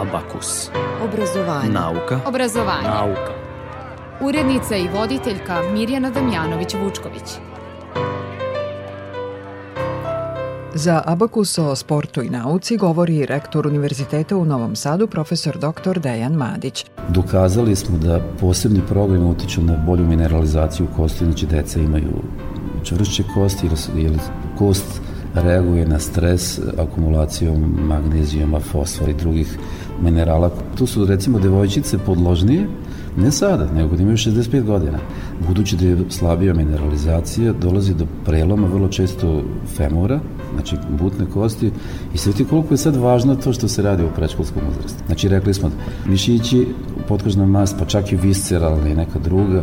Abakus. Obrazovanje. Nauka. Obrazovanje. Nauka. Urednica i voditeljka Mirjana Damjanović-Vučković. Za Abakus o sportu i nauci govori rektor Univerziteta u Novom Sadu, profesor dr. Dejan Madić. Dokazali smo da posebni programi utiču na bolju mineralizaciju kosti, znači deca imaju čvršće kosti jer kost reaguje na stres akumulacijom magnezijuma, fosfora i drugih minerala. Tu su recimo devojčice podložnije, ne sada, nego kad imaju 65 godina. Budući da je slabija mineralizacija, dolazi do preloma vrlo često femora, znači butne kosti i sve ti koliko je sad važno to što se radi u prečkolskom uzrastu. Znači rekli smo mišići, potkožna mast, pa čak i visceralna i neka druga,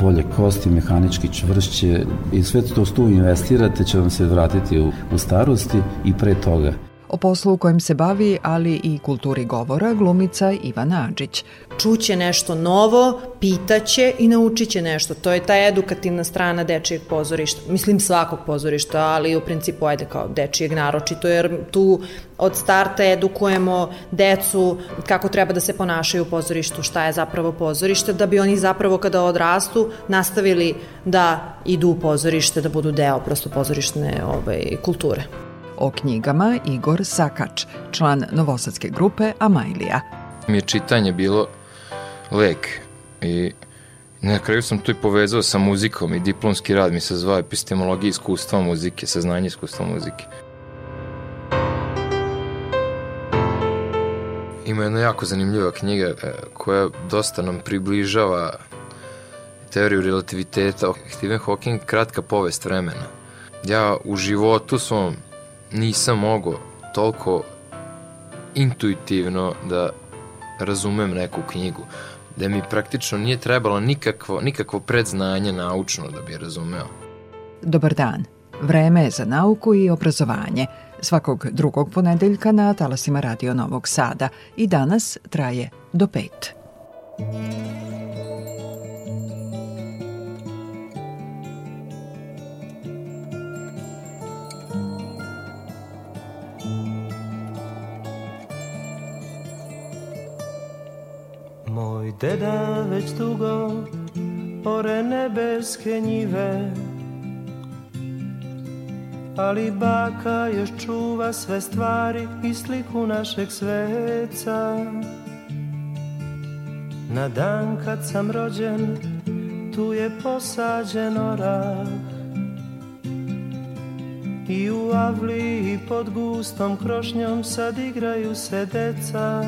bolje kosti, mehanički čvršće i sve to što investirate će vam se vratiti u, u starosti i pre toga. O poslu u kojem se bavi, ali i kulturi govora, glumica Ivana Adžić. Čuće nešto novo, pitaće i naučiće nešto. To je ta edukativna strana dečijeg pozorišta. Mislim svakog pozorišta, ali u principu ajde kao dečijeg naročito, jer tu od starta edukujemo decu kako treba da se ponašaju u pozorištu, šta je zapravo pozorište, da bi oni zapravo kada odrastu nastavili da idu u pozorište, da budu deo prosto pozorištne ovaj, kulture. O knjigama Igor Sakač, član novosadske grupe Amajlija. Mi je čitanje bilo lek i na kraju sam to i povezao sa muzikom i diplomski rad mi se zvao epistemologija iskustva muzike, saznanje iskustva muzike. Ima jedna jako zanimljiva knjiga e, koja dosta nam približava teoriju relativiteta. Stephen Hawking, kratka povest vremena. Ja u životu svom nisam mogao toliko intuitivno da razumem neku knjigu da mi praktično nije trebalo nikakvo, nikakvo predznanje naučno da bi razumeo. Dobar dan. Vreme je za nauku i obrazovanje. Svakog drugog ponedeljka na talasima Radio Novog Sada i danas traje do pet. Moj deda već dugo ore nebeske njive Ali baka još čuva sve stvari i sliku našeg sveca. Na dan kad sam rođen tu je posađen orah. I u avli i pod gustom krošnjom sad igraju se deca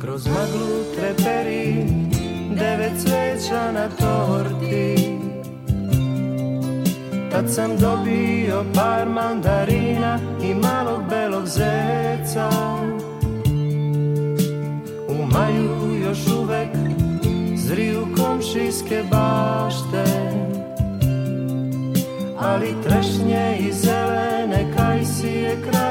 Kroz maglu treperi Devet sveća na torti. Tad sam dobio par mandarina I malog belog zeca. U maju još uvek Zriju komšijske bašte Ali trešnje i zelene secret.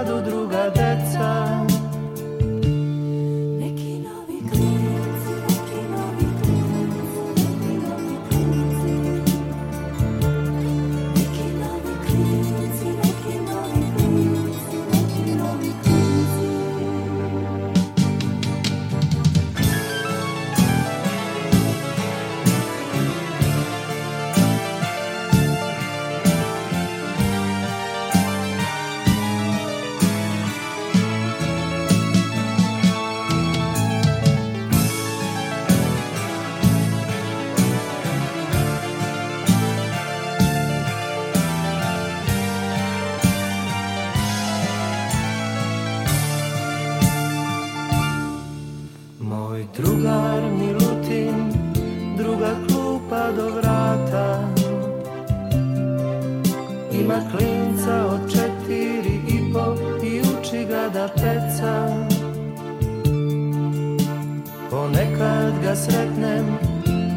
Ga sretnem,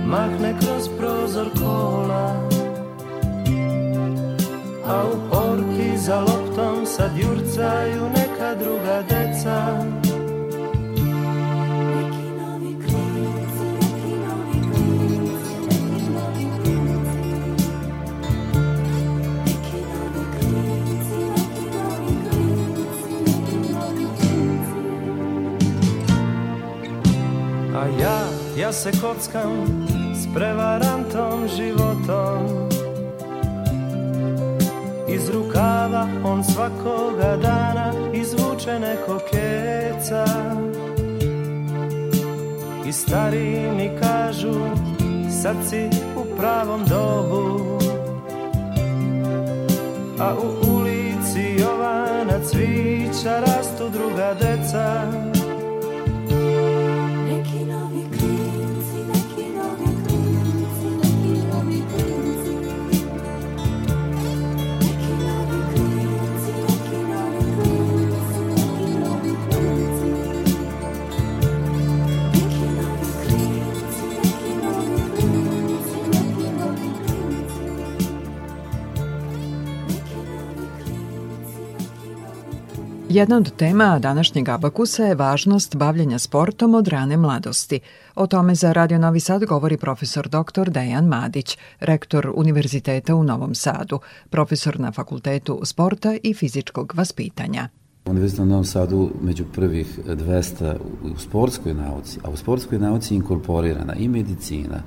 mahne kroz prozor kola. A u porti za loptom sad jurcaju neka druga deca se kockam s prevarantom životom. Iz rukava on svakoga dana izvuče neko keca. I stari mi kažu sad si u pravom dobu. A u ulici Jovana Cvića rastu druga deca Jedna od tema današnjeg abakusa je važnost bavljenja sportom od rane mladosti. O tome za Radio Novi Sad govori profesor dr. Dejan Madić, rektor Univerziteta u Novom Sadu, profesor na Fakultetu sporta i fizičkog vaspitanja. Univerzitet u Novom Sadu među prvih 200 u sportskoj nauci, a u sportskoj nauci je inkorporirana i medicina,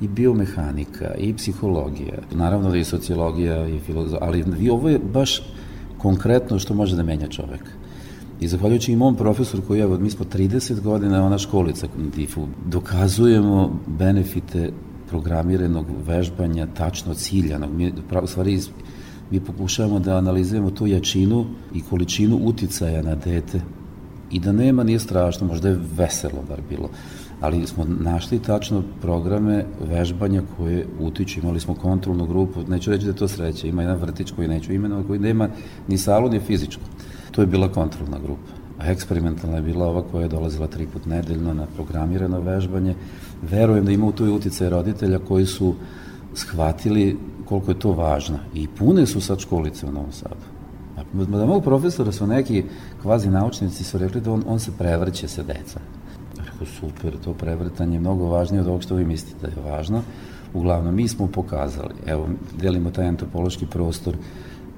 i biomehanika, i psihologija, naravno da i sociologija, i filozofija, ali ovo je baš konkretno što može da menja čovek. I zahvaljujući i mom profesoru koji, evo, mi smo 30 godina, ona školica na dokazujemo benefite programiranog vežbanja, tačno ciljanog. Mi, u stvari, mi pokušavamo da analiziramo tu jačinu i količinu uticaja na dete i da nema, nije strašno, možda je veselo bar bilo, ali smo našli tačno programe vežbanja koje utiču, imali smo kontrolnu grupu, neću reći da je to sreća, ima jedan vrtić koji neću imenovati, koji nema ni salu, ni fizičko. To je bila kontrolna grupa. A eksperimentalna je bila ova koja je dolazila tri put nedeljno na programirano vežbanje. Verujem da ima u i utice roditelja koji su shvatili koliko je to važno. I pune su sad školice u Novom Sadu. Da mog profesora su neki kvazi naučnici su rekli da on, on se prevrće sa deca rekao super, to prevrtanje je mnogo važnije od ovog što vi mislite da je važno. Uglavnom, mi smo pokazali, evo, delimo taj antropološki prostor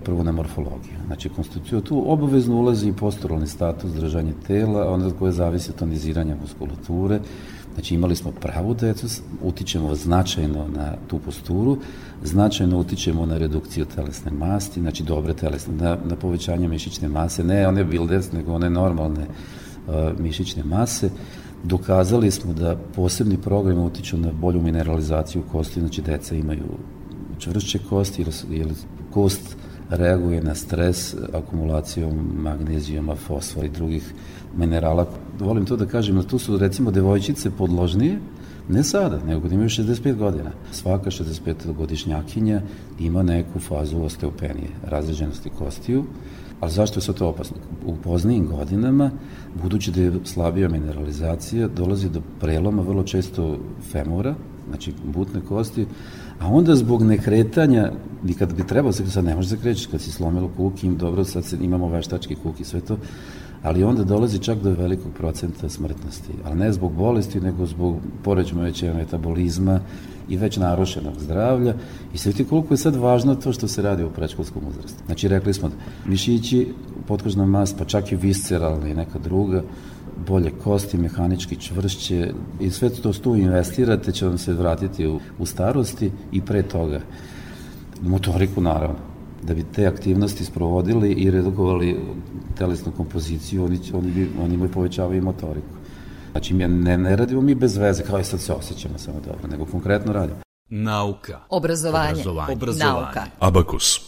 prvo na morfologiju. Znači, konstitucija tu obavezno ulazi i posturalni status, držanje tela, onda koje zavisi od toniziranja muskulature. Znači, imali smo pravu decu, utičemo značajno na tu posturu, značajno utičemo na redukciju telesne masti, znači dobre telesne, na, na povećanje mišićne mase, ne one builders, nego one normalne uh, mišićne mase. Dokazali smo da posebni programi utiču na bolju mineralizaciju kosti, znači deca imaju čvršće kosti, jer kost reaguje na stres akumulacijom magnezijuma, fosfora i drugih minerala. Volim to da kažem, da tu su recimo devojčice podložnije, ne sada, nego kad imaju 65 godina. Svaka 65-godišnjakinja ima neku fazu osteopenije, razređenosti kostiju, Ali zašto je sve to opasno? U poznijim godinama, budući da je slabija mineralizacija, dolazi do preloma vrlo često femora, znači butne kosti, a onda zbog nekretanja, i kad bi trebalo se, sad ne može se kad si slomilo kuk, im dobro, sad se, imamo veštački kuk i sve to, ali onda dolazi čak do velikog procenta smrtnosti, ali ne zbog bolesti, nego zbog poređmovećega metabolizma i već narušenog zdravlja i sve ti koliko je sad važno to što se radi u prečkolskom uzrastu. Znači, rekli smo, mišići, potkožna mast, pa čak i visceralna i neka druga, bolje kosti, mehanički čvršće i sve to što investirate će vam se vratiti u, u starosti i pre toga. Motoriku naravno. Da bi te aktivnosti sprovodili i redukovali telesnu kompoziciju, oni, oni, bi, oni imaju povećavaju motoriku. Znači, mi ne, ne radimo mi bez veze, kao i sad se osjećamo samo dobro, nego konkretno radimo. Nauka. Obrazovanje. Obrazovanje. Obrazovanje. Nauka. Abakus.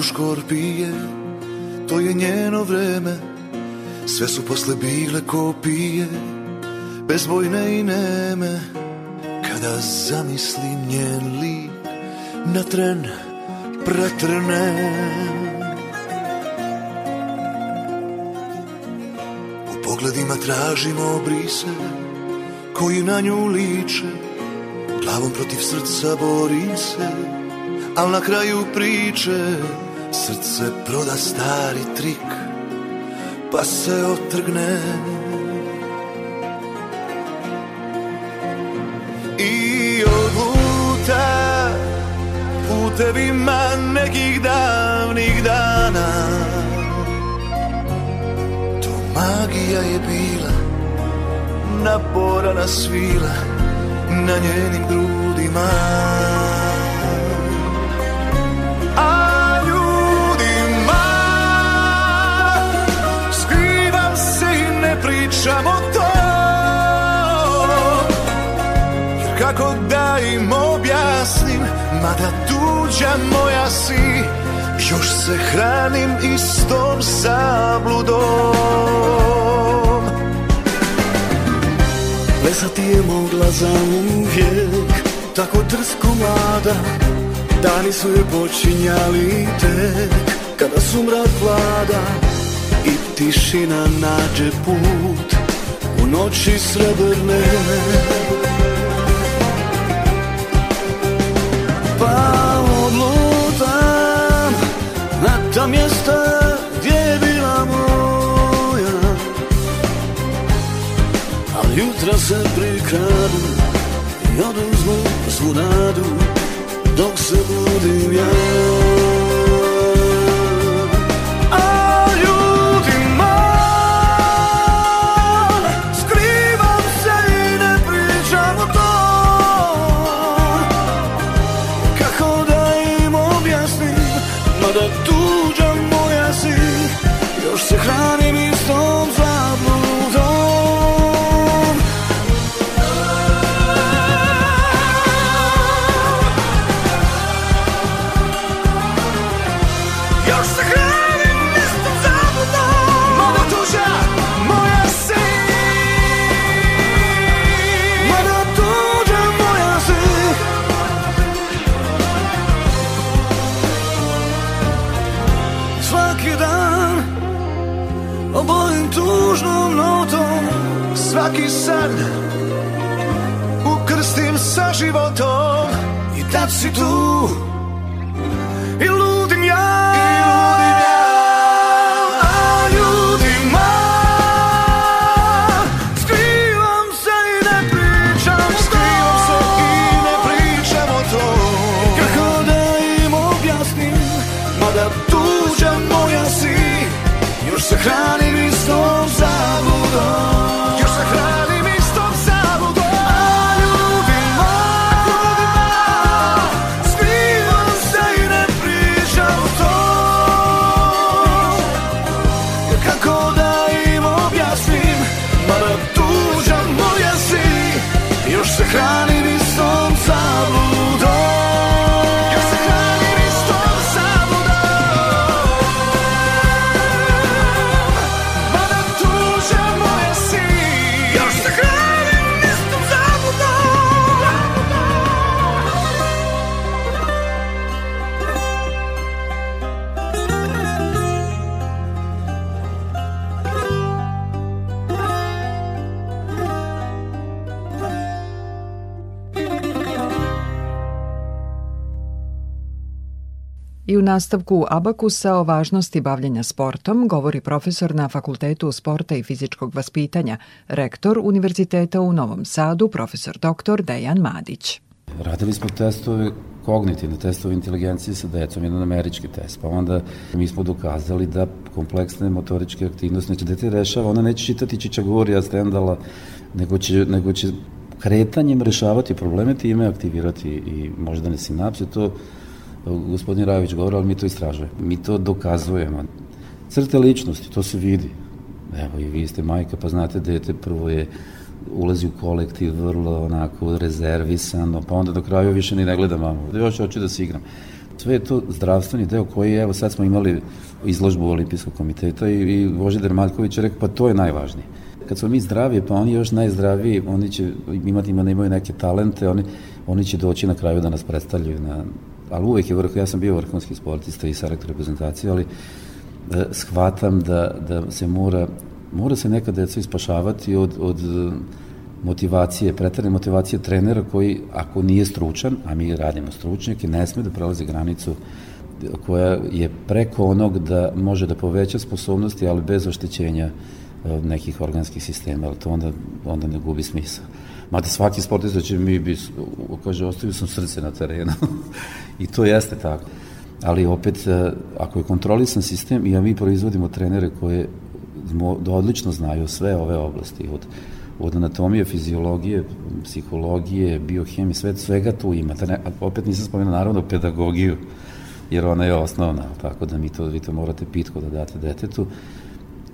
Znaku škorpije To je njeno vreme. Sve su posle bile kopije Bezbojne i neme. Kada zamislim njen lik Na tren pretrne. U pogledima tražimo obrise Koji na nju liče. Glavom protiv srca borim se Al na kraju priče Srce proda stari trik Pa se otrgne. I odluta Putevima nekih davnih dana. To magija je bila Naporana svila Na njenim grudima i ne pričam o to. Jer kako da im objasnim Mada tuđa moja si Još se hranim istom zabludom. Plesati je mogla za uvijek Tako drsko mlada Dani su je počinjali tek Kada su mrak vlada I tišina nađe put U noći srebrne. Pa odlutam Na ta mjesta gdje je bila moja. Al jutra se prikradu I oduzmu svu nadu Dok se budim ja I u nastavku Abakusa o važnosti bavljenja sportom govori profesor na Fakultetu sporta i fizičkog vaspitanja, rektor Univerziteta u Novom Sadu, profesor dr. Dejan Madić. Radili smo testove kognitivne testove inteligencije sa decom, jedan američki test, pa onda mi smo dokazali da kompleksne motoričke aktivnosti, znači dete rešava, ona neće čitati Čičagurija, Stendala, nego će, nego će kretanjem rešavati probleme, time aktivirati i moždane sinapse, to gospodin Rajović govori, ali mi to istražujemo. Mi to dokazujemo. Crte ličnosti, to se vidi. Evo i vi ste majka, pa znate dete prvo je ulazi u kolektiv vrlo onako rezervisano, pa onda do kraja više ni ne gleda mamu. Još hoću da se igram. Sve je to zdravstveni deo koji, evo sad smo imali izložbu Olimpijskog komiteta i, i Božidar Maljković je rekao, pa to je najvažnije. Kad smo mi zdravi, pa oni još najzdraviji, oni će imati, ima, imaju neke talente, oni, oni će doći na kraju da nas predstavljaju na, ali uvek je vrh, ja sam bio vrhunski sportista i selektor reprezentacije, ali da shvatam da, da se mora, mora se neka deca ispašavati od, od motivacije, pretarne motivacije trenera koji, ako nije stručan, a mi radimo stručnjake, ne sme da prelazi granicu koja je preko onog da može da poveća sposobnosti, ali bez oštećenja e, nekih organskih sistema, ali to onda, onda ne gubi smisla. Mada svaki sportista će mi bi, kaže, ostavio sam srce na terenu. I to jeste tako. Ali opet, e, ako je kontrolisan sistem ja mi proizvodimo trenere koje da odlično znaju sve ove oblasti, od od anatomije, fiziologije, psihologije, biohemije, sve, svega tu ima. Da ne, opet nisam spomenuo naravno pedagogiju, jer ona je osnovna, tako da mi to, vi to morate pitko da date detetu.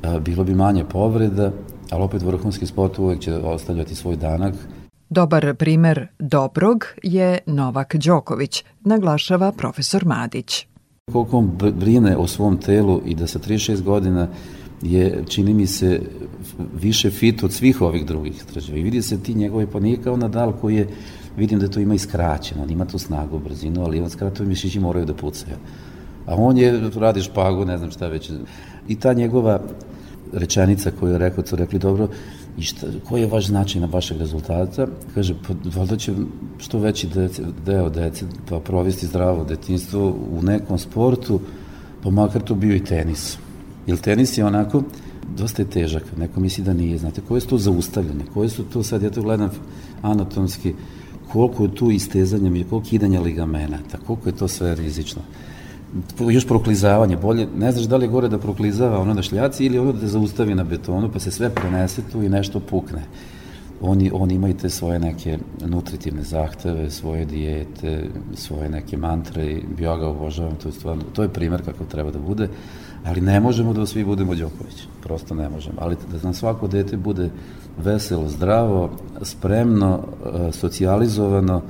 A, bilo bi manje povreda, ali opet vrhunski sport uvek će ostavljati svoj danak. Dobar primer dobrog je Novak Đoković, naglašava profesor Madić. Koliko on brine o svom telu i da sa 36 godina je, čini mi se, više fit od svih ovih drugih istraživa. I vidi se ti njegove, pa nije kao Nadal koji je, vidim da to ima iskraćeno, on ima tu snagu, brzinu, ali on skratovi mišići moraju da pucaju. A on je, radi špagu, ne znam šta već. I ta njegova rečenica koju je rekao, su rekli, dobro, i šta, koji je vaš značaj na vašeg rezultata? Kaže, pa valjda će što veći dece, deo dece pa provesti zdravo detinstvo u nekom sportu, pa makar to bio i tenis. Jer tenis je onako, dosta je težak, neko misli da nije, znate, koje su to zaustavljene, koje su to, sad ja to gledam anatomski, koliko je tu istezanja, koliko kidanja ligamenata, koliko je to sve rizično. Još proklizavanje, bolje, ne znaš da li je gore da proklizava ono na šljaci ili ono da te zaustavi na betonu, pa se sve prenese tu i nešto pukne. Oni, oni imaju te svoje neke nutritivne zahteve, svoje dijete, svoje neke mantre ja ga obožavam, to je, stvarno, to je primer kako treba da bude ali ne možemo da svi budemo Đoković, prosto ne možemo, ali da nam svako dete bude veselo, zdravo, spremno, e, socijalizovano,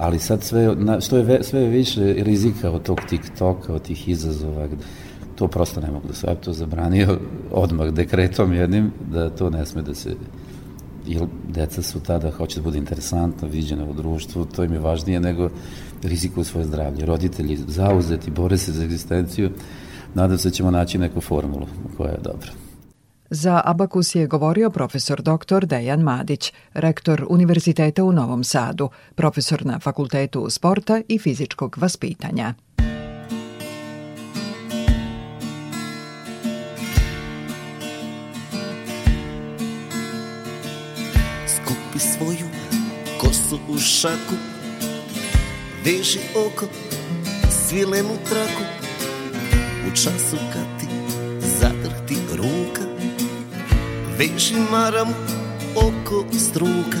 ali sad sve, što je sve više rizika od tog TikToka, od tih izazova, to prosto ne mogu da ja to zabranio odmah dekretom jednim, da to ne sme da se jer deca su tada, hoće da bude interesantno, viđene u društvu, to im je važnije nego riziku svoje zdravlje. Roditelji zauzeti, bore se za egzistenciju, nadam se da ćemo naći neku formulu koja je dobra. Za Abakus je govorio profesor dr. Dejan Madić, rektor Univerziteta u Novom Sadu, profesor na Fakultetu sporta i fizičkog vaspitanja. Skupi svoju kosu u šaku, veži oko svilenu traku, U času kad ti zadrhti ruka Veži maram oko struka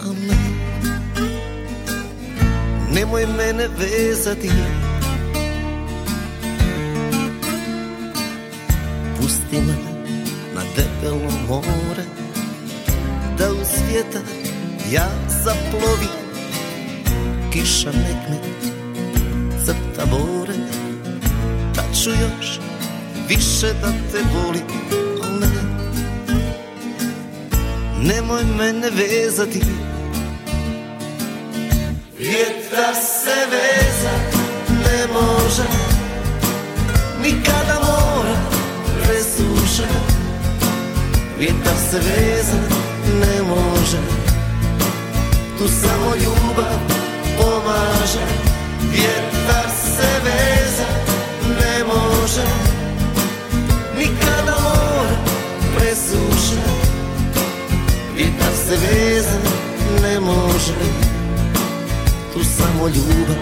A ne Nemoj mene vezati. Pusti me na debelo more Da u svijeta ja zaplovim Kiša nek me crta bore ću još više da te volim, ne Nemoj mene vezati. Vjetar se veza ne može. Nikada mora presuša. Vjetar se veza ne može. Tu samo ljubav pomaže. Vjetar se veza može se veza ne može. Tu samo ljubav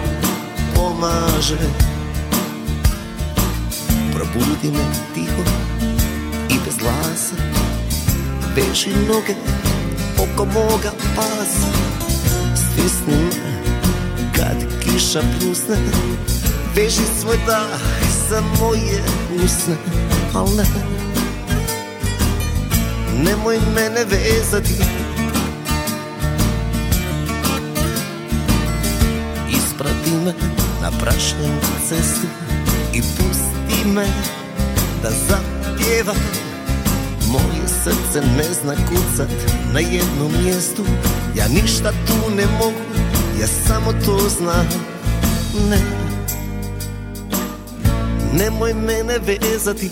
pomaže. Probudi me tiho i bez glasa. Veži noge oko moga pasa. Stisni me kad kiša pljusne. Veži svoj dah za moje usne Al ne. Nemoj mene vezati Isprati me na prašnjem cestu i pusti me da zapjevam. Moje srce ne zna kucat na jednom mjestu. Ja ništa tu ne mogu, ja samo to znam. Ne, nemoj mene vezati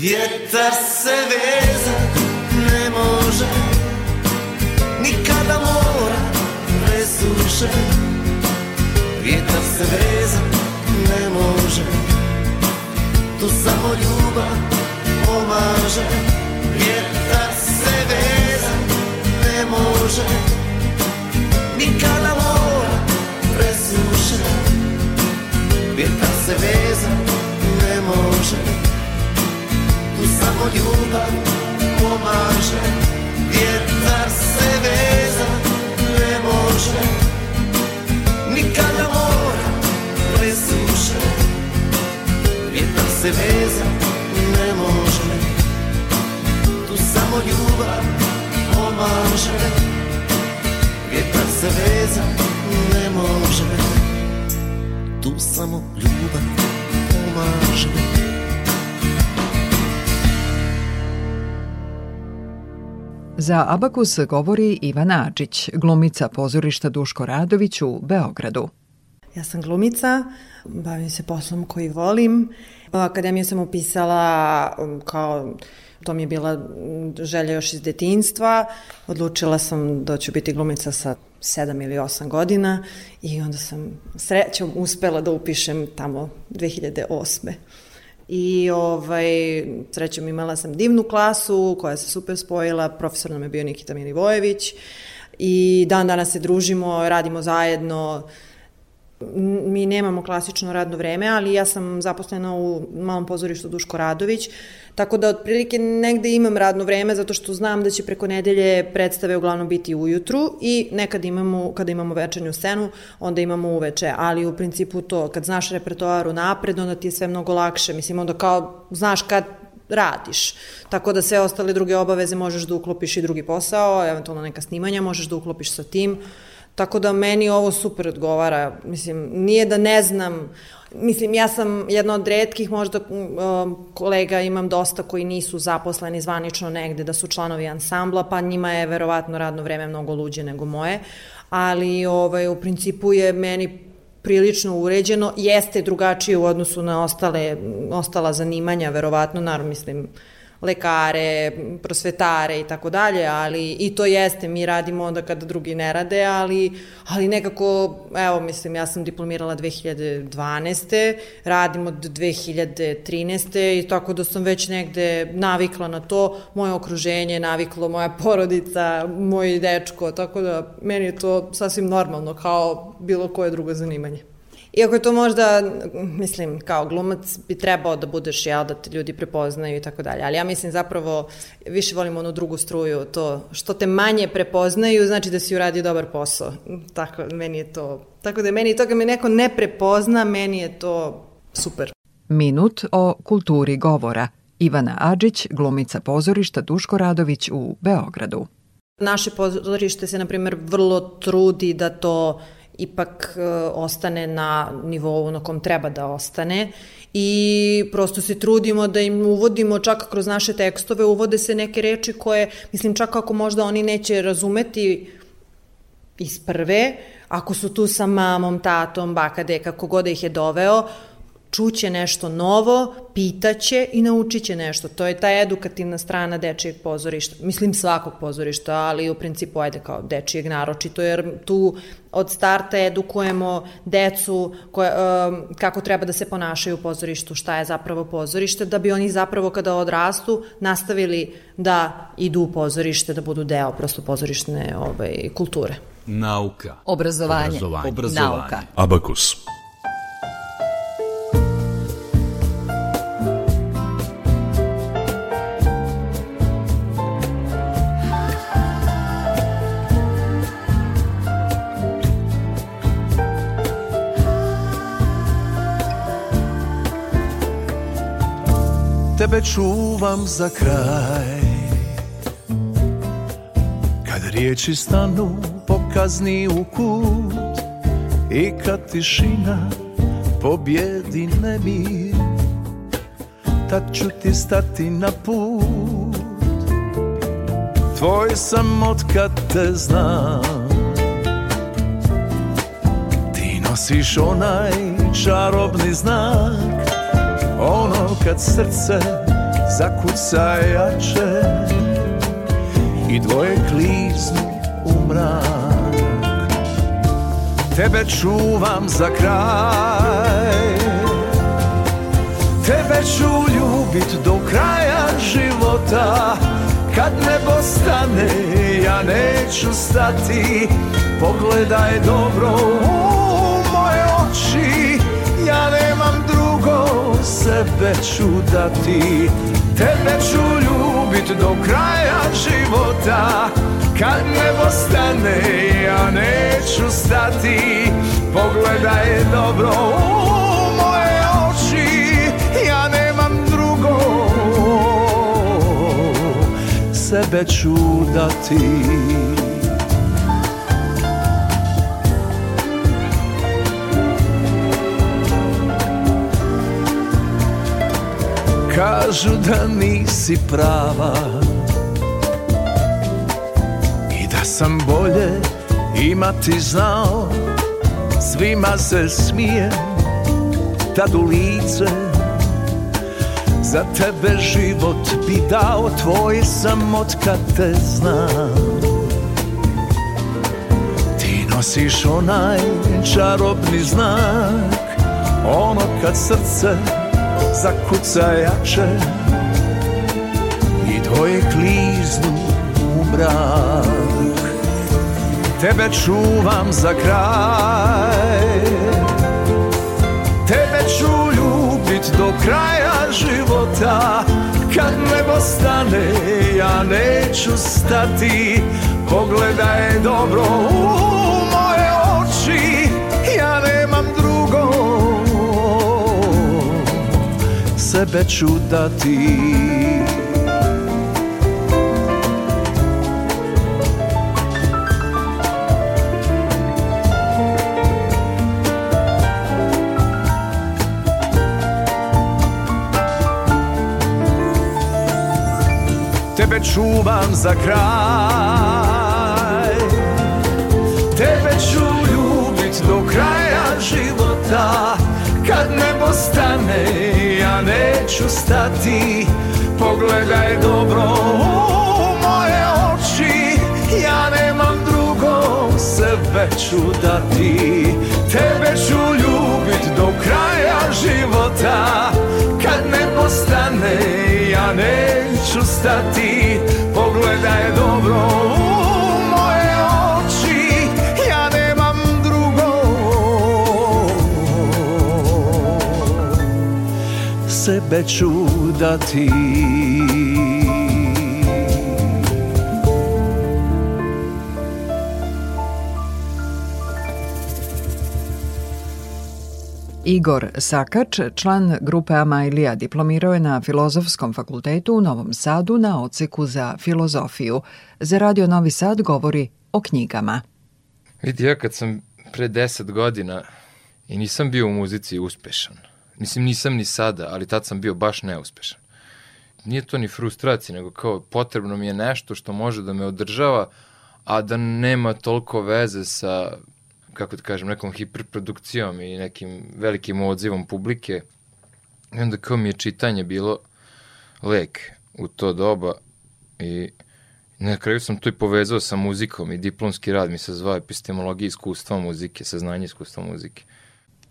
Vjetar se veza ne može. Nikada mora presuše. Vjetar se veza ne može. Tu samo ljubav pomaže. Vjetar se veza ne može. Nikada mora presuše. Vjetar se veza ne može samo ljubav pomaže Vjetar se veza ne može? Nikada mora presuše Vjetar se veza ne može? Tu samo ljubav pomaže Vjetar se veza ne može? Tu samo ljubav pomaže Za Abakus govori Ivana Adžić, glumica pozorišta Duško Radović u Beogradu. Ja sam glumica, bavim se poslom koji volim. Akademiju sam upisala um, kao to mi je bila želja još iz detinjstva. Odlučila sam da ću biti glumica sa 7 ili 8 godina i onda sam srećom uspela da upišem tamo 2008 i ovaj, srećom imala sam divnu klasu koja se super spojila, profesor nam je bio Nikita Milivojević i dan danas se družimo, radimo zajedno, mi nemamo klasično radno vreme, ali ja sam zaposlena u malom pozorištu Duško Radović, tako da otprilike negde imam radno vreme zato što znam da će preko nedelje predstave uglavnom biti ujutru i nekad imamo, kada imamo večernju scenu, onda imamo uveče, ali u principu to, kad znaš repertoar u napred, onda ti je sve mnogo lakše, mislim, onda kao znaš kad radiš. Tako da sve ostale druge obaveze možeš da uklopiš i drugi posao, eventualno neka snimanja možeš da uklopiš sa tim, Tako da meni ovo super odgovara. Mislim, nije da ne znam, Mislim, ja sam jedna od redkih možda kolega, imam dosta koji nisu zaposleni zvanično negde, da su članovi ansambla, pa njima je verovatno radno vreme mnogo luđe nego moje, ali ovaj, u principu je meni prilično uređeno, jeste drugačije u odnosu na ostale, ostala zanimanja, verovatno, naravno mislim, lekare, prosvetare i tako dalje, ali i to jeste, mi radimo onda kada drugi ne rade, ali, ali nekako, evo, mislim, ja sam diplomirala 2012. radim od 2013. i tako da sam već negde navikla na to, moje okruženje naviklo, moja porodica, moj dečko, tako da meni je to sasvim normalno kao bilo koje drugo zanimanje. Iako je to možda, mislim, kao glumac bi trebao da budeš, jel, da te ljudi prepoznaju i tako dalje, ali ja mislim zapravo više volim onu drugu struju, to što te manje prepoznaju, znači da si uradio dobar posao. Tako, meni je to, tako da je meni to kad me neko ne prepozna, meni je to super. Minut o kulturi govora. Ivana Adžić, glumica pozorišta Duško Radović u Beogradu. Naše pozorište se, na primjer, vrlo trudi da to ipak e, ostane na nivou na kom treba da ostane i prosto se trudimo da im uvodimo čak kroz naše tekstove, uvode se neke reči koje, mislim čak ako možda oni neće razumeti iz prve, ako su tu sa mamom, tatom, baka, deka, da ih je doveo, čuće nešto novo, pitaće i naučiće nešto. To je ta edukativna strana dečijeg pozorišta. Mislim svakog pozorišta, ali u principu ajde kao dečijeg naročito, jer tu od starta edukujemo decu koje, um, kako treba da se ponašaju u pozorištu, šta je zapravo pozorište, da bi oni zapravo kada odrastu nastavili da idu u pozorište, da budu deo prosto pozorištne ovaj, kulture. Nauka. Obrazovanje. Obrazovanje. Nauka. Abakus. Tebe čuvam za kraj. Kad riječi stanu pokazni u kut I kad tišina pobjedi nemir Tad ću ti stati na put. Tvoj sam od kad te znam. Ti nosiš onaj čarobni znak Ono kad srce zakuca jače I dvoje kliznu u mrak. Tebe čuvam za kraj. Tebe ću ljubit do kraja života. Kad nebo stane ja neću stati. Pogledaj dobro u moje oči. Ja nemam drugo sebe ću dati Tebe ću ljubit do kraja života. Kad nebo stane ja neću stati. Pogledaj dobro u moje oči Ja nemam drugo. Sebe ću dati Kažu da nisi prava I da sam bolje imati znao. Svima se smijem tad u lice Za tebe život bi dao Tvoj sam od kad te znam. Ti nosiš onaj čarobni znak Ono kad srce zakuca jače I tvoje kliznu u mrak. Tebe čuvam za kraj. Tebe ću ljubit do kraja života. Kad nebo stane ja neću stati. Pogledaj dobro u moje oči Sebe ću dati Tebe čuvam za kraj. Tebe ću ljubit do kraja života Kad nebo stane neću stati. Pogledaj dobro u moje oči. Ja nemam drugo sebe ću dati. Tebe ću ljubit do kraja života. Kad nebo stane ja neću stati Sebe ću dati Igor Sakač, član grupe Amajlija, diplomirao je na Filozofskom fakultetu u Novom Sadu na oceku za filozofiju. Za Radio Novi Sad govori o knjigama. Vidi, ja kad sam pre deset godina i nisam bio u muzici uspešan. Mislim, nisam ni sada, ali tad sam bio baš neuspešan. Nije to ni frustracija, nego kao potrebno mi je nešto što može da me održava, a da nema toliko veze sa kako da kažem, nekom hiperprodukcijom i nekim velikim odzivom publike. I onda kao mi je čitanje bilo lek u to doba i na kraju sam to i povezao sa muzikom i diplomski rad mi se zvao epistemologija iskustva muzike, saznanje iskustva muzike.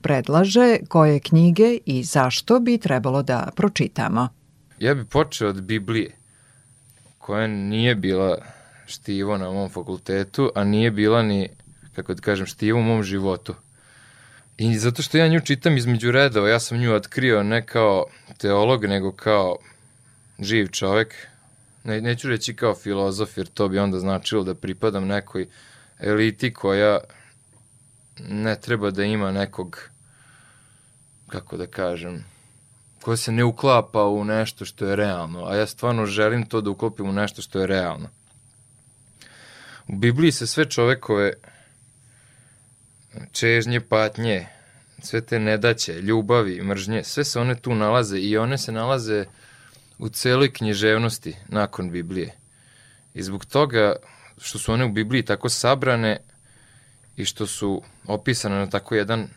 Predlaže koje knjige i zašto bi trebalo da pročitamo. Ja bih počeo od Biblije, koja nije bila štivo na mom fakultetu, a nije bila ni kako da kažem, štivo u mom životu. I zato što ja nju čitam između redova, ja sam nju otkrio ne kao teolog, nego kao živ čovek. Ne, neću reći kao filozof, jer to bi onda značilo da pripadam nekoj eliti koja ne treba da ima nekog, kako da kažem, koja se ne uklapa u nešto što je realno, a ja stvarno želim to da uklopim u nešto što je realno. U Bibliji se sve čovekove čežnje, patnje, sve te nedaće, ljubavi, mržnje, sve se one tu nalaze i one se nalaze u celoj književnosti nakon Biblije. I zbog toga što su one u Bibliji tako sabrane i što su opisane na tako jedan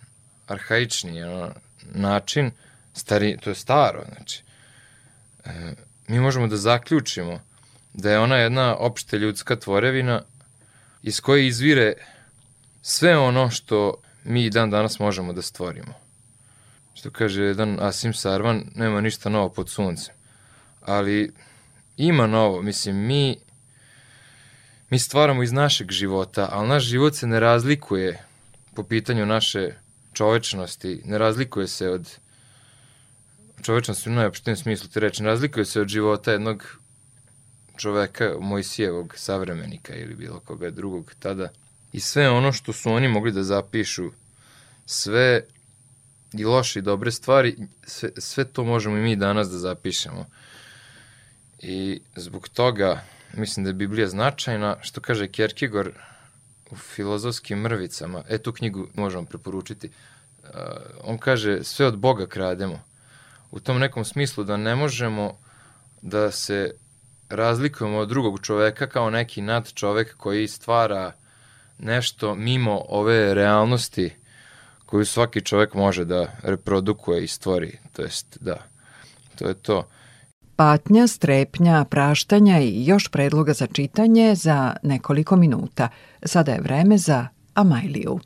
arhaični ono, način, stari, to je staro, znači, e, mi možemo da zaključimo da je ona jedna opšte ljudska tvorevina iz koje izvire sve ono što mi dan danas možemo da stvorimo. Što kaže jedan Asim Sarvan, nema ništa novo pod suncem. Ali ima novo, mislim, mi mi stvaramo iz našeg života, ali naš život se ne razlikuje po pitanju naše čovečnosti, ne razlikuje se od čovečnosti u najopštijem smislu te reči, ne razlikuje se od života jednog čoveka, Mojsijevog savremenika ili bilo koga drugog tada. I sve ono što su oni mogli da zapišu, sve i loše i dobre stvari, sve, sve to možemo i mi danas da zapišemo. I zbog toga mislim da je Biblija značajna, što kaže Kierkegaard u filozofskim mrvicama, e tu knjigu možemo preporučiti, uh, on kaže sve od Boga krademo. U tom nekom smislu da ne možemo da se razlikujemo od drugog čoveka kao neki nad čovek koji stvara nešto mimo ove realnosti koju svaki čovek može da reprodukuje i stvori. To jest, da, to je to patnja, strepnja, praštanja i još predloga za čitanje za nekoliko minuta. Sada je vreme za Amajliju.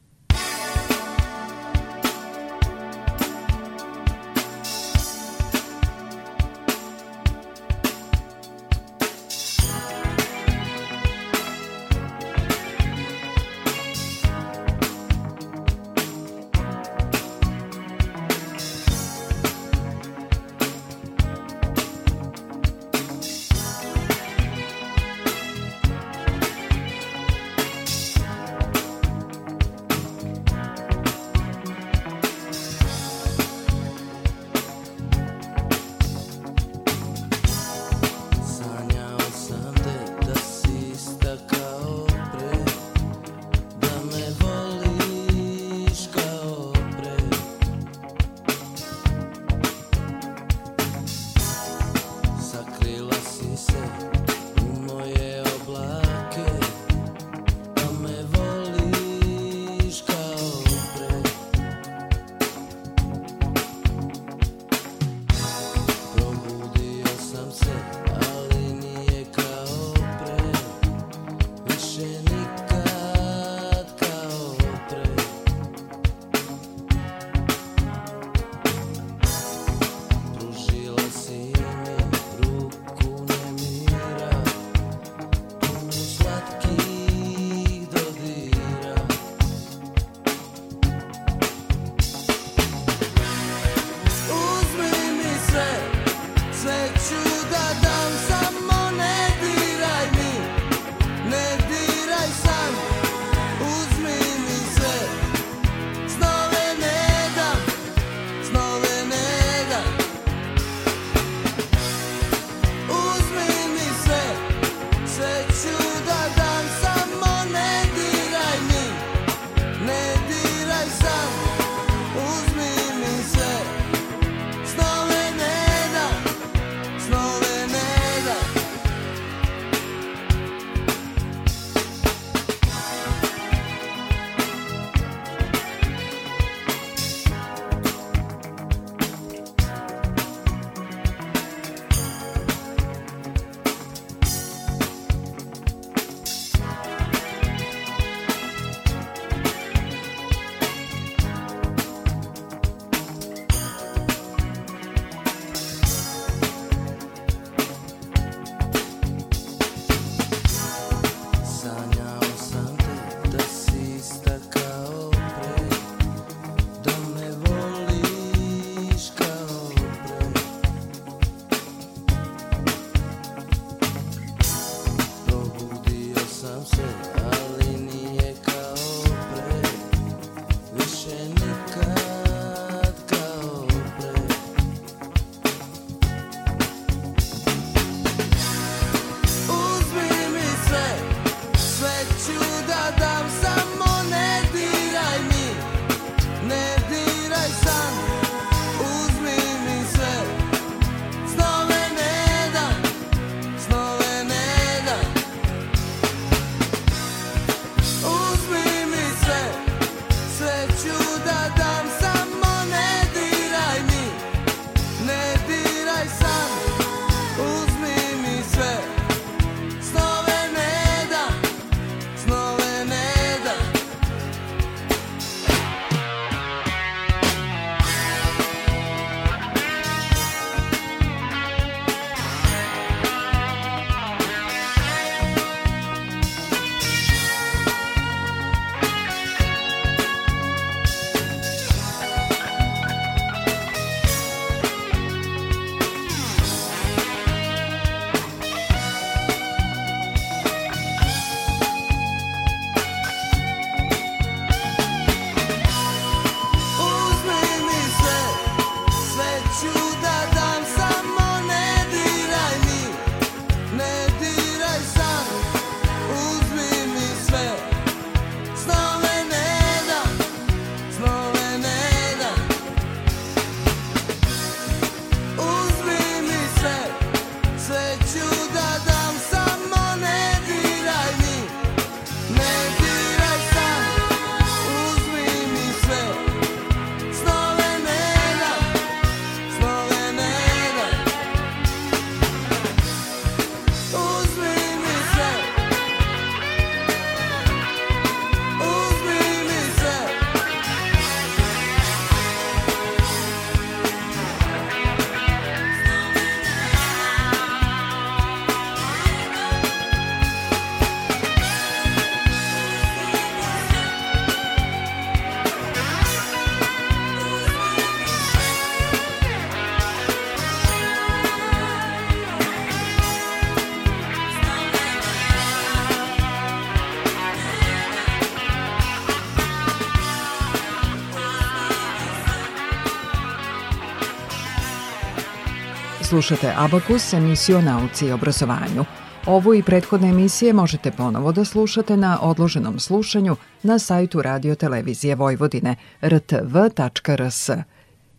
Slušate Abakus, emisiju o nauci i obrazovanju. Ovu i prethodne emisije možete ponovo da slušate na odloženom slušanju na sajtu Radio Televizije Vojvodine rtv.rs.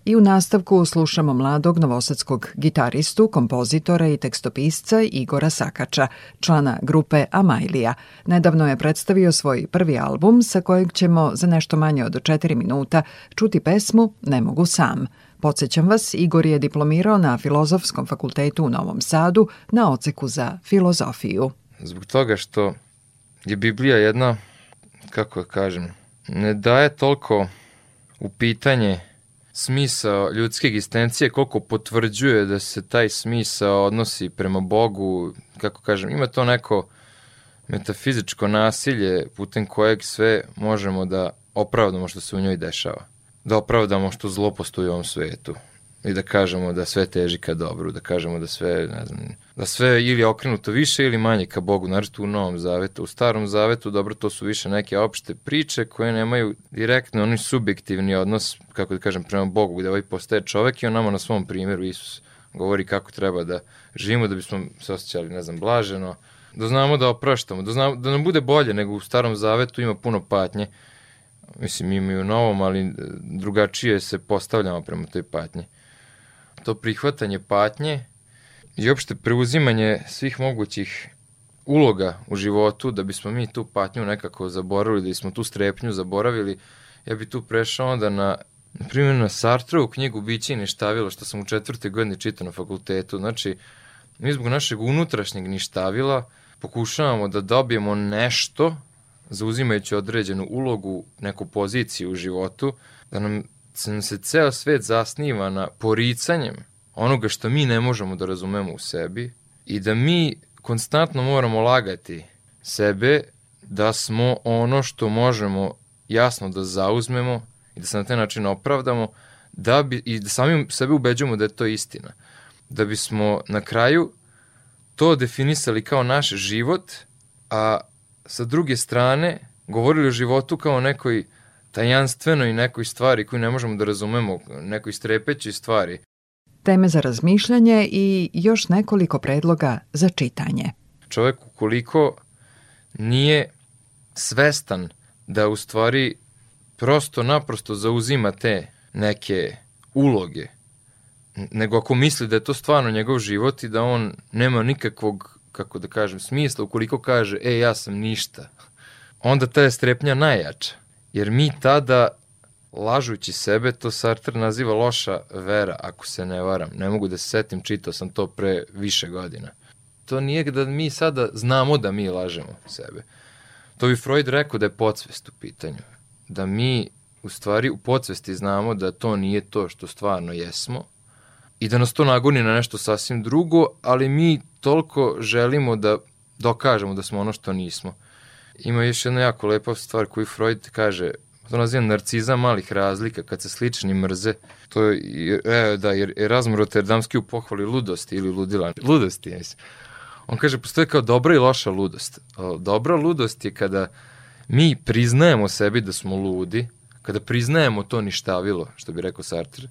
I u nastavku slušamo mladog novosadskog gitaristu, kompozitora i tekstopisca Igora Sakača, člana grupe Amajlija. Nedavno je predstavio svoj prvi album sa kojeg ćemo za nešto manje od 4 minuta čuti pesmu Ne mogu sam. Podsećam vas, Igor je diplomirao na Filozofskom fakultetu u Novom Sadu na oceku za filozofiju. Zbog toga što je Biblija jedna, kako da kažem, ne daje toliko u pitanje smisao ljudske egzistencije, koliko potvrđuje da se taj smisao odnosi prema Bogu, kako kažem, ima to neko metafizičko nasilje putem kojeg sve možemo da opravdamo što se u njoj dešava. Da opravdamo što zlo postoji u ovom svetu i da kažemo da sve teži ka dobru, da kažemo da sve, ne znam, da sve ili je okrenuto više ili manje ka Bogu, naravno u Novom Zavetu. U Starom Zavetu, dobro, to su više neke opšte priče koje nemaju direktno onaj subjektivni odnos, kako da kažem, prema Bogu, gde ovaj postaje čovek i on nama na svom primjeru Isus govori kako treba da živimo, da bismo se osjećali, ne znam, blaženo, da znamo da opraštamo, da, znamo, da nam bude bolje nego u Starom Zavetu ima puno patnje, mislim ima i u Novom, ali drugačije se postavljamo prema toj patnji to prihvatanje patnje i opšte preuzimanje svih mogućih uloga u životu da bismo mi tu patnju nekako zaboravili, da bismo tu strepnju zaboravili, ja bi tu prešao onda na na primjer na Sartrovu knjigu Biće i ništavilo što sam u četvrte godini čitao na fakultetu. Znači, mi zbog našeg unutrašnjeg ništavila pokušavamo da dobijemo nešto zauzimajući određenu ulogu, neku poziciju u životu, da nam se, se ceo svet zasniva na poricanjem onoga što mi ne možemo da razumemo u sebi i da mi konstantno moramo lagati sebe da smo ono što možemo jasno da zauzmemo i da se na taj način opravdamo da bi, i da sami sebe ubeđujemo da je to istina. Da bismo na kraju to definisali kao naš život, a sa druge strane govorili o životu kao nekoj tajanstvenoj nekoj stvari koju ne možemo da razumemo, nekoj strepećoj stvari. Teme za razmišljanje i još nekoliko predloga za čitanje. Čovek ukoliko nije svestan da u stvari prosto naprosto zauzima te neke uloge, nego ako misli da je to stvarno njegov život i da on nema nikakvog, kako da kažem, smisla, ukoliko kaže, e, ja sam ništa, onda ta je strepnja najjača. Jer mi tada, lažući sebe, to Sartre naziva loša vera, ako se ne varam. Ne mogu da se setim, čitao sam to pre više godina. To nije da mi sada znamo da mi lažemo sebe. To bi Freud rekao da je podsvest u pitanju. Da mi u stvari u podsvesti znamo da to nije to što stvarno jesmo i da nas to nagoni na nešto sasvim drugo, ali mi toliko želimo da dokažemo da smo ono što nismo. Ima još jedna jako lepa stvar koju Freud kaže, to naziva narciza malih razlika, kad se slični mrze. To je, e, da, jer Erasm Rotterdamski u pohvali ludosti ili ludila. Ludosti, jes. On kaže, postoje kao dobra i loša ludost. Dobra ludost je kada mi priznajemo sebi da smo ludi, kada priznajemo to ništavilo, što bi rekao Sartre,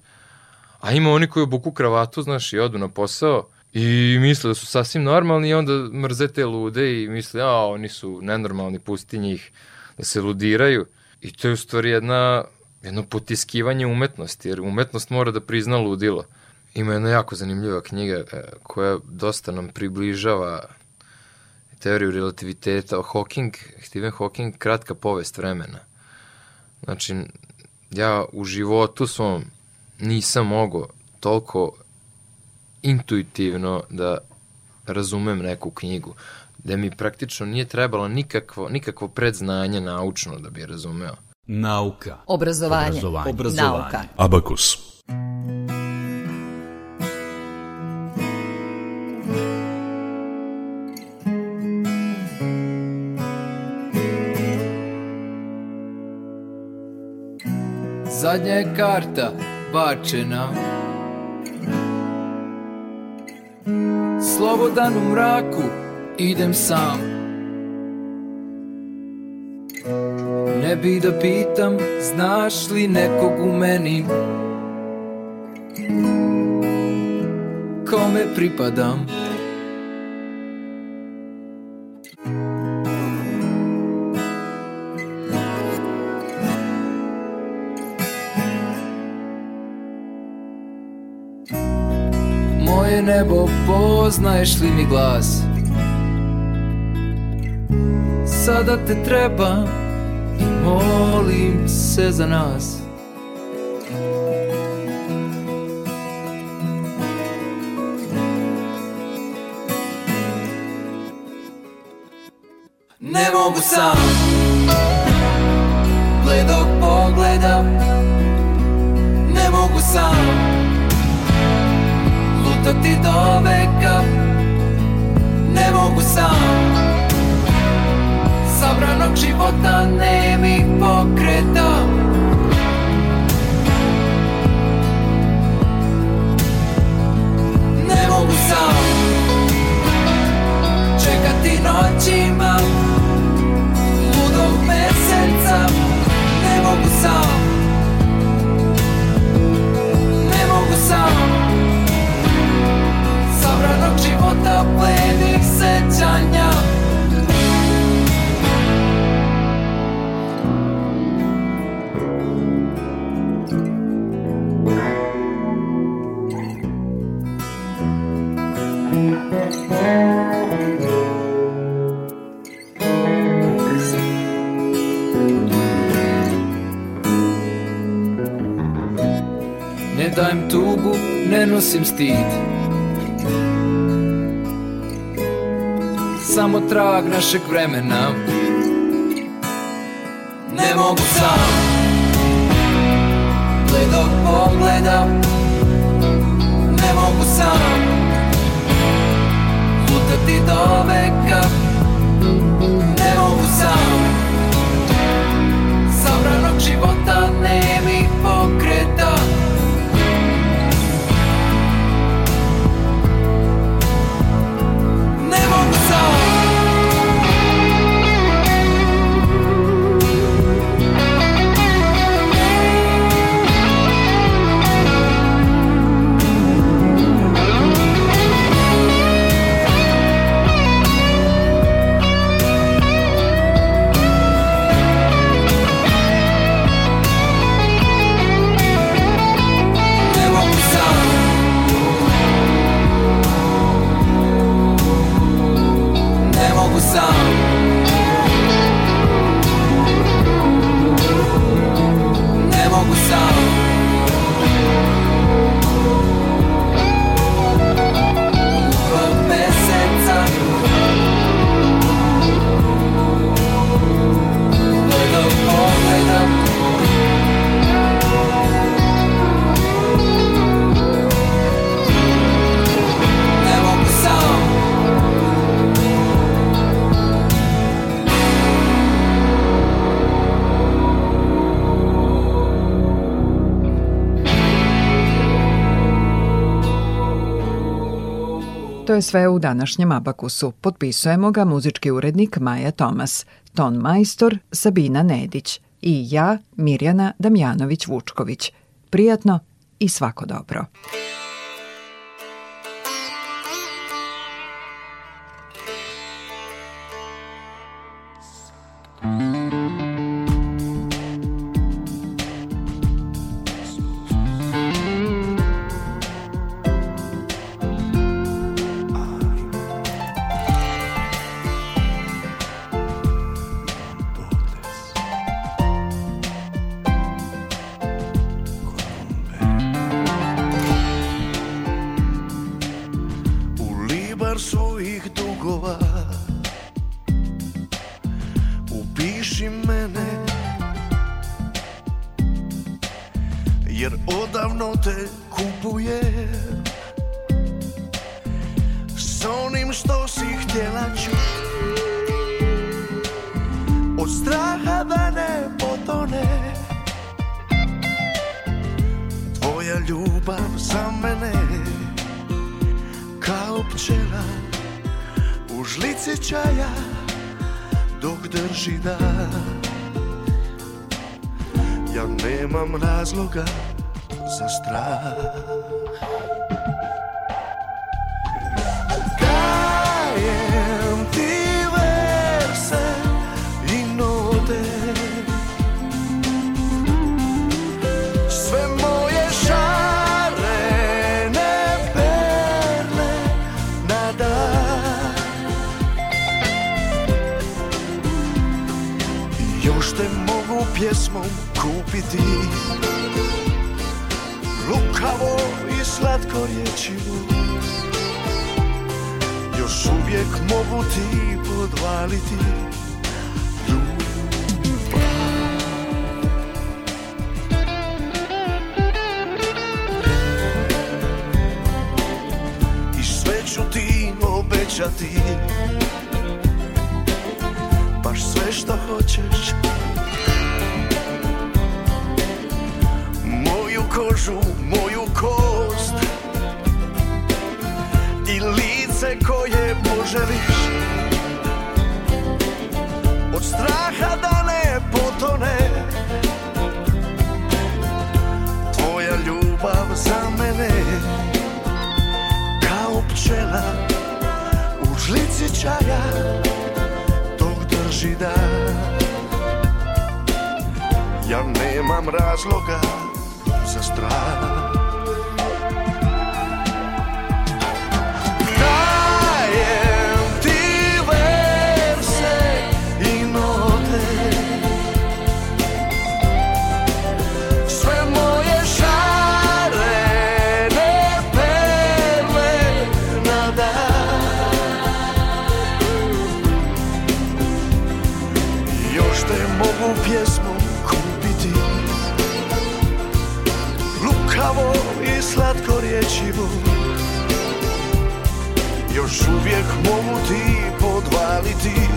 a ima oni koji obuku kravatu, znaš, i odu na posao, I misle da su sasvim normalni i onda mrze te lude i misle, a oni su nenormalni, pusti njih da se ludiraju. I to je u stvari jedna, jedno potiskivanje umetnosti, jer umetnost mora da prizna ludilo. Ima jedna jako zanimljiva knjiga e, koja dosta nam približava teoriju relativiteta. Hawking, Stephen Hawking, kratka povest vremena. Znači, ja u životu svom nisam mogao toliko intuitivno da razumem neku knjigu, da mi praktično nije trebalo nikakvo, nikakvo predznanje naučno da bi razumeo. Nauka. Obrazovanje. Obrazovanje. Obrazovanje. Nauka. Abakus. Zadnja je karta bačena slobodan u mraku idem sam. Ne bi da pitam znaš li nekog u meni? Kome pripadam poznaješ li mi glas? Sada te treba i molim se za nas. Ne mogu sam Lutati do veka Ne mogu sam. Sabranog života nemih pokreta stid. Samo trag našeg vremena je sve u današnjem Abakusu. Potpisujemo ga muzički urednik Maja Tomas, ton majstor Sabina Nedić i ja Mirjana Damjanović-Vučković. Prijatno i svako dobro. after što hoćeš. Moju kožu, moju kost I lice koje poželiš. Od straha da ne potone Tvoja ljubav za mene. Kao pčela u žlici čaja Dok drži da nemam razloga za strah uvijek mogu ti podvaliti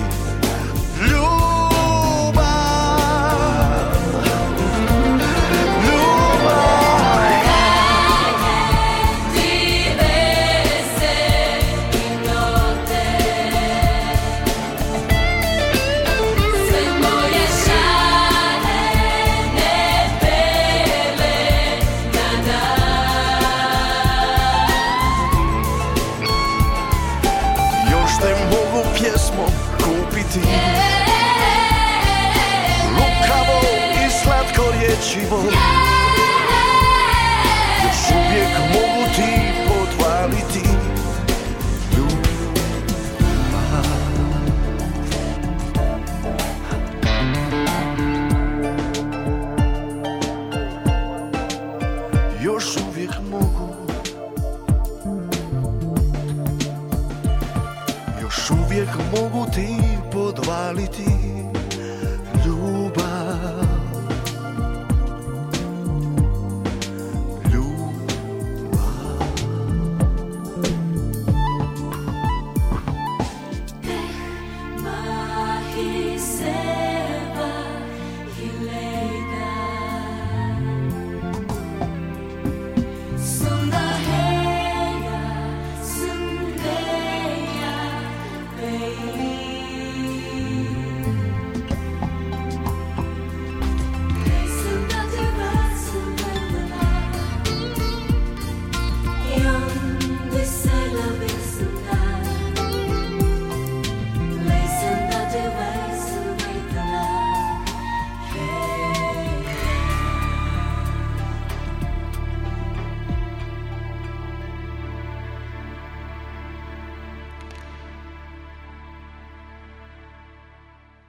去梦。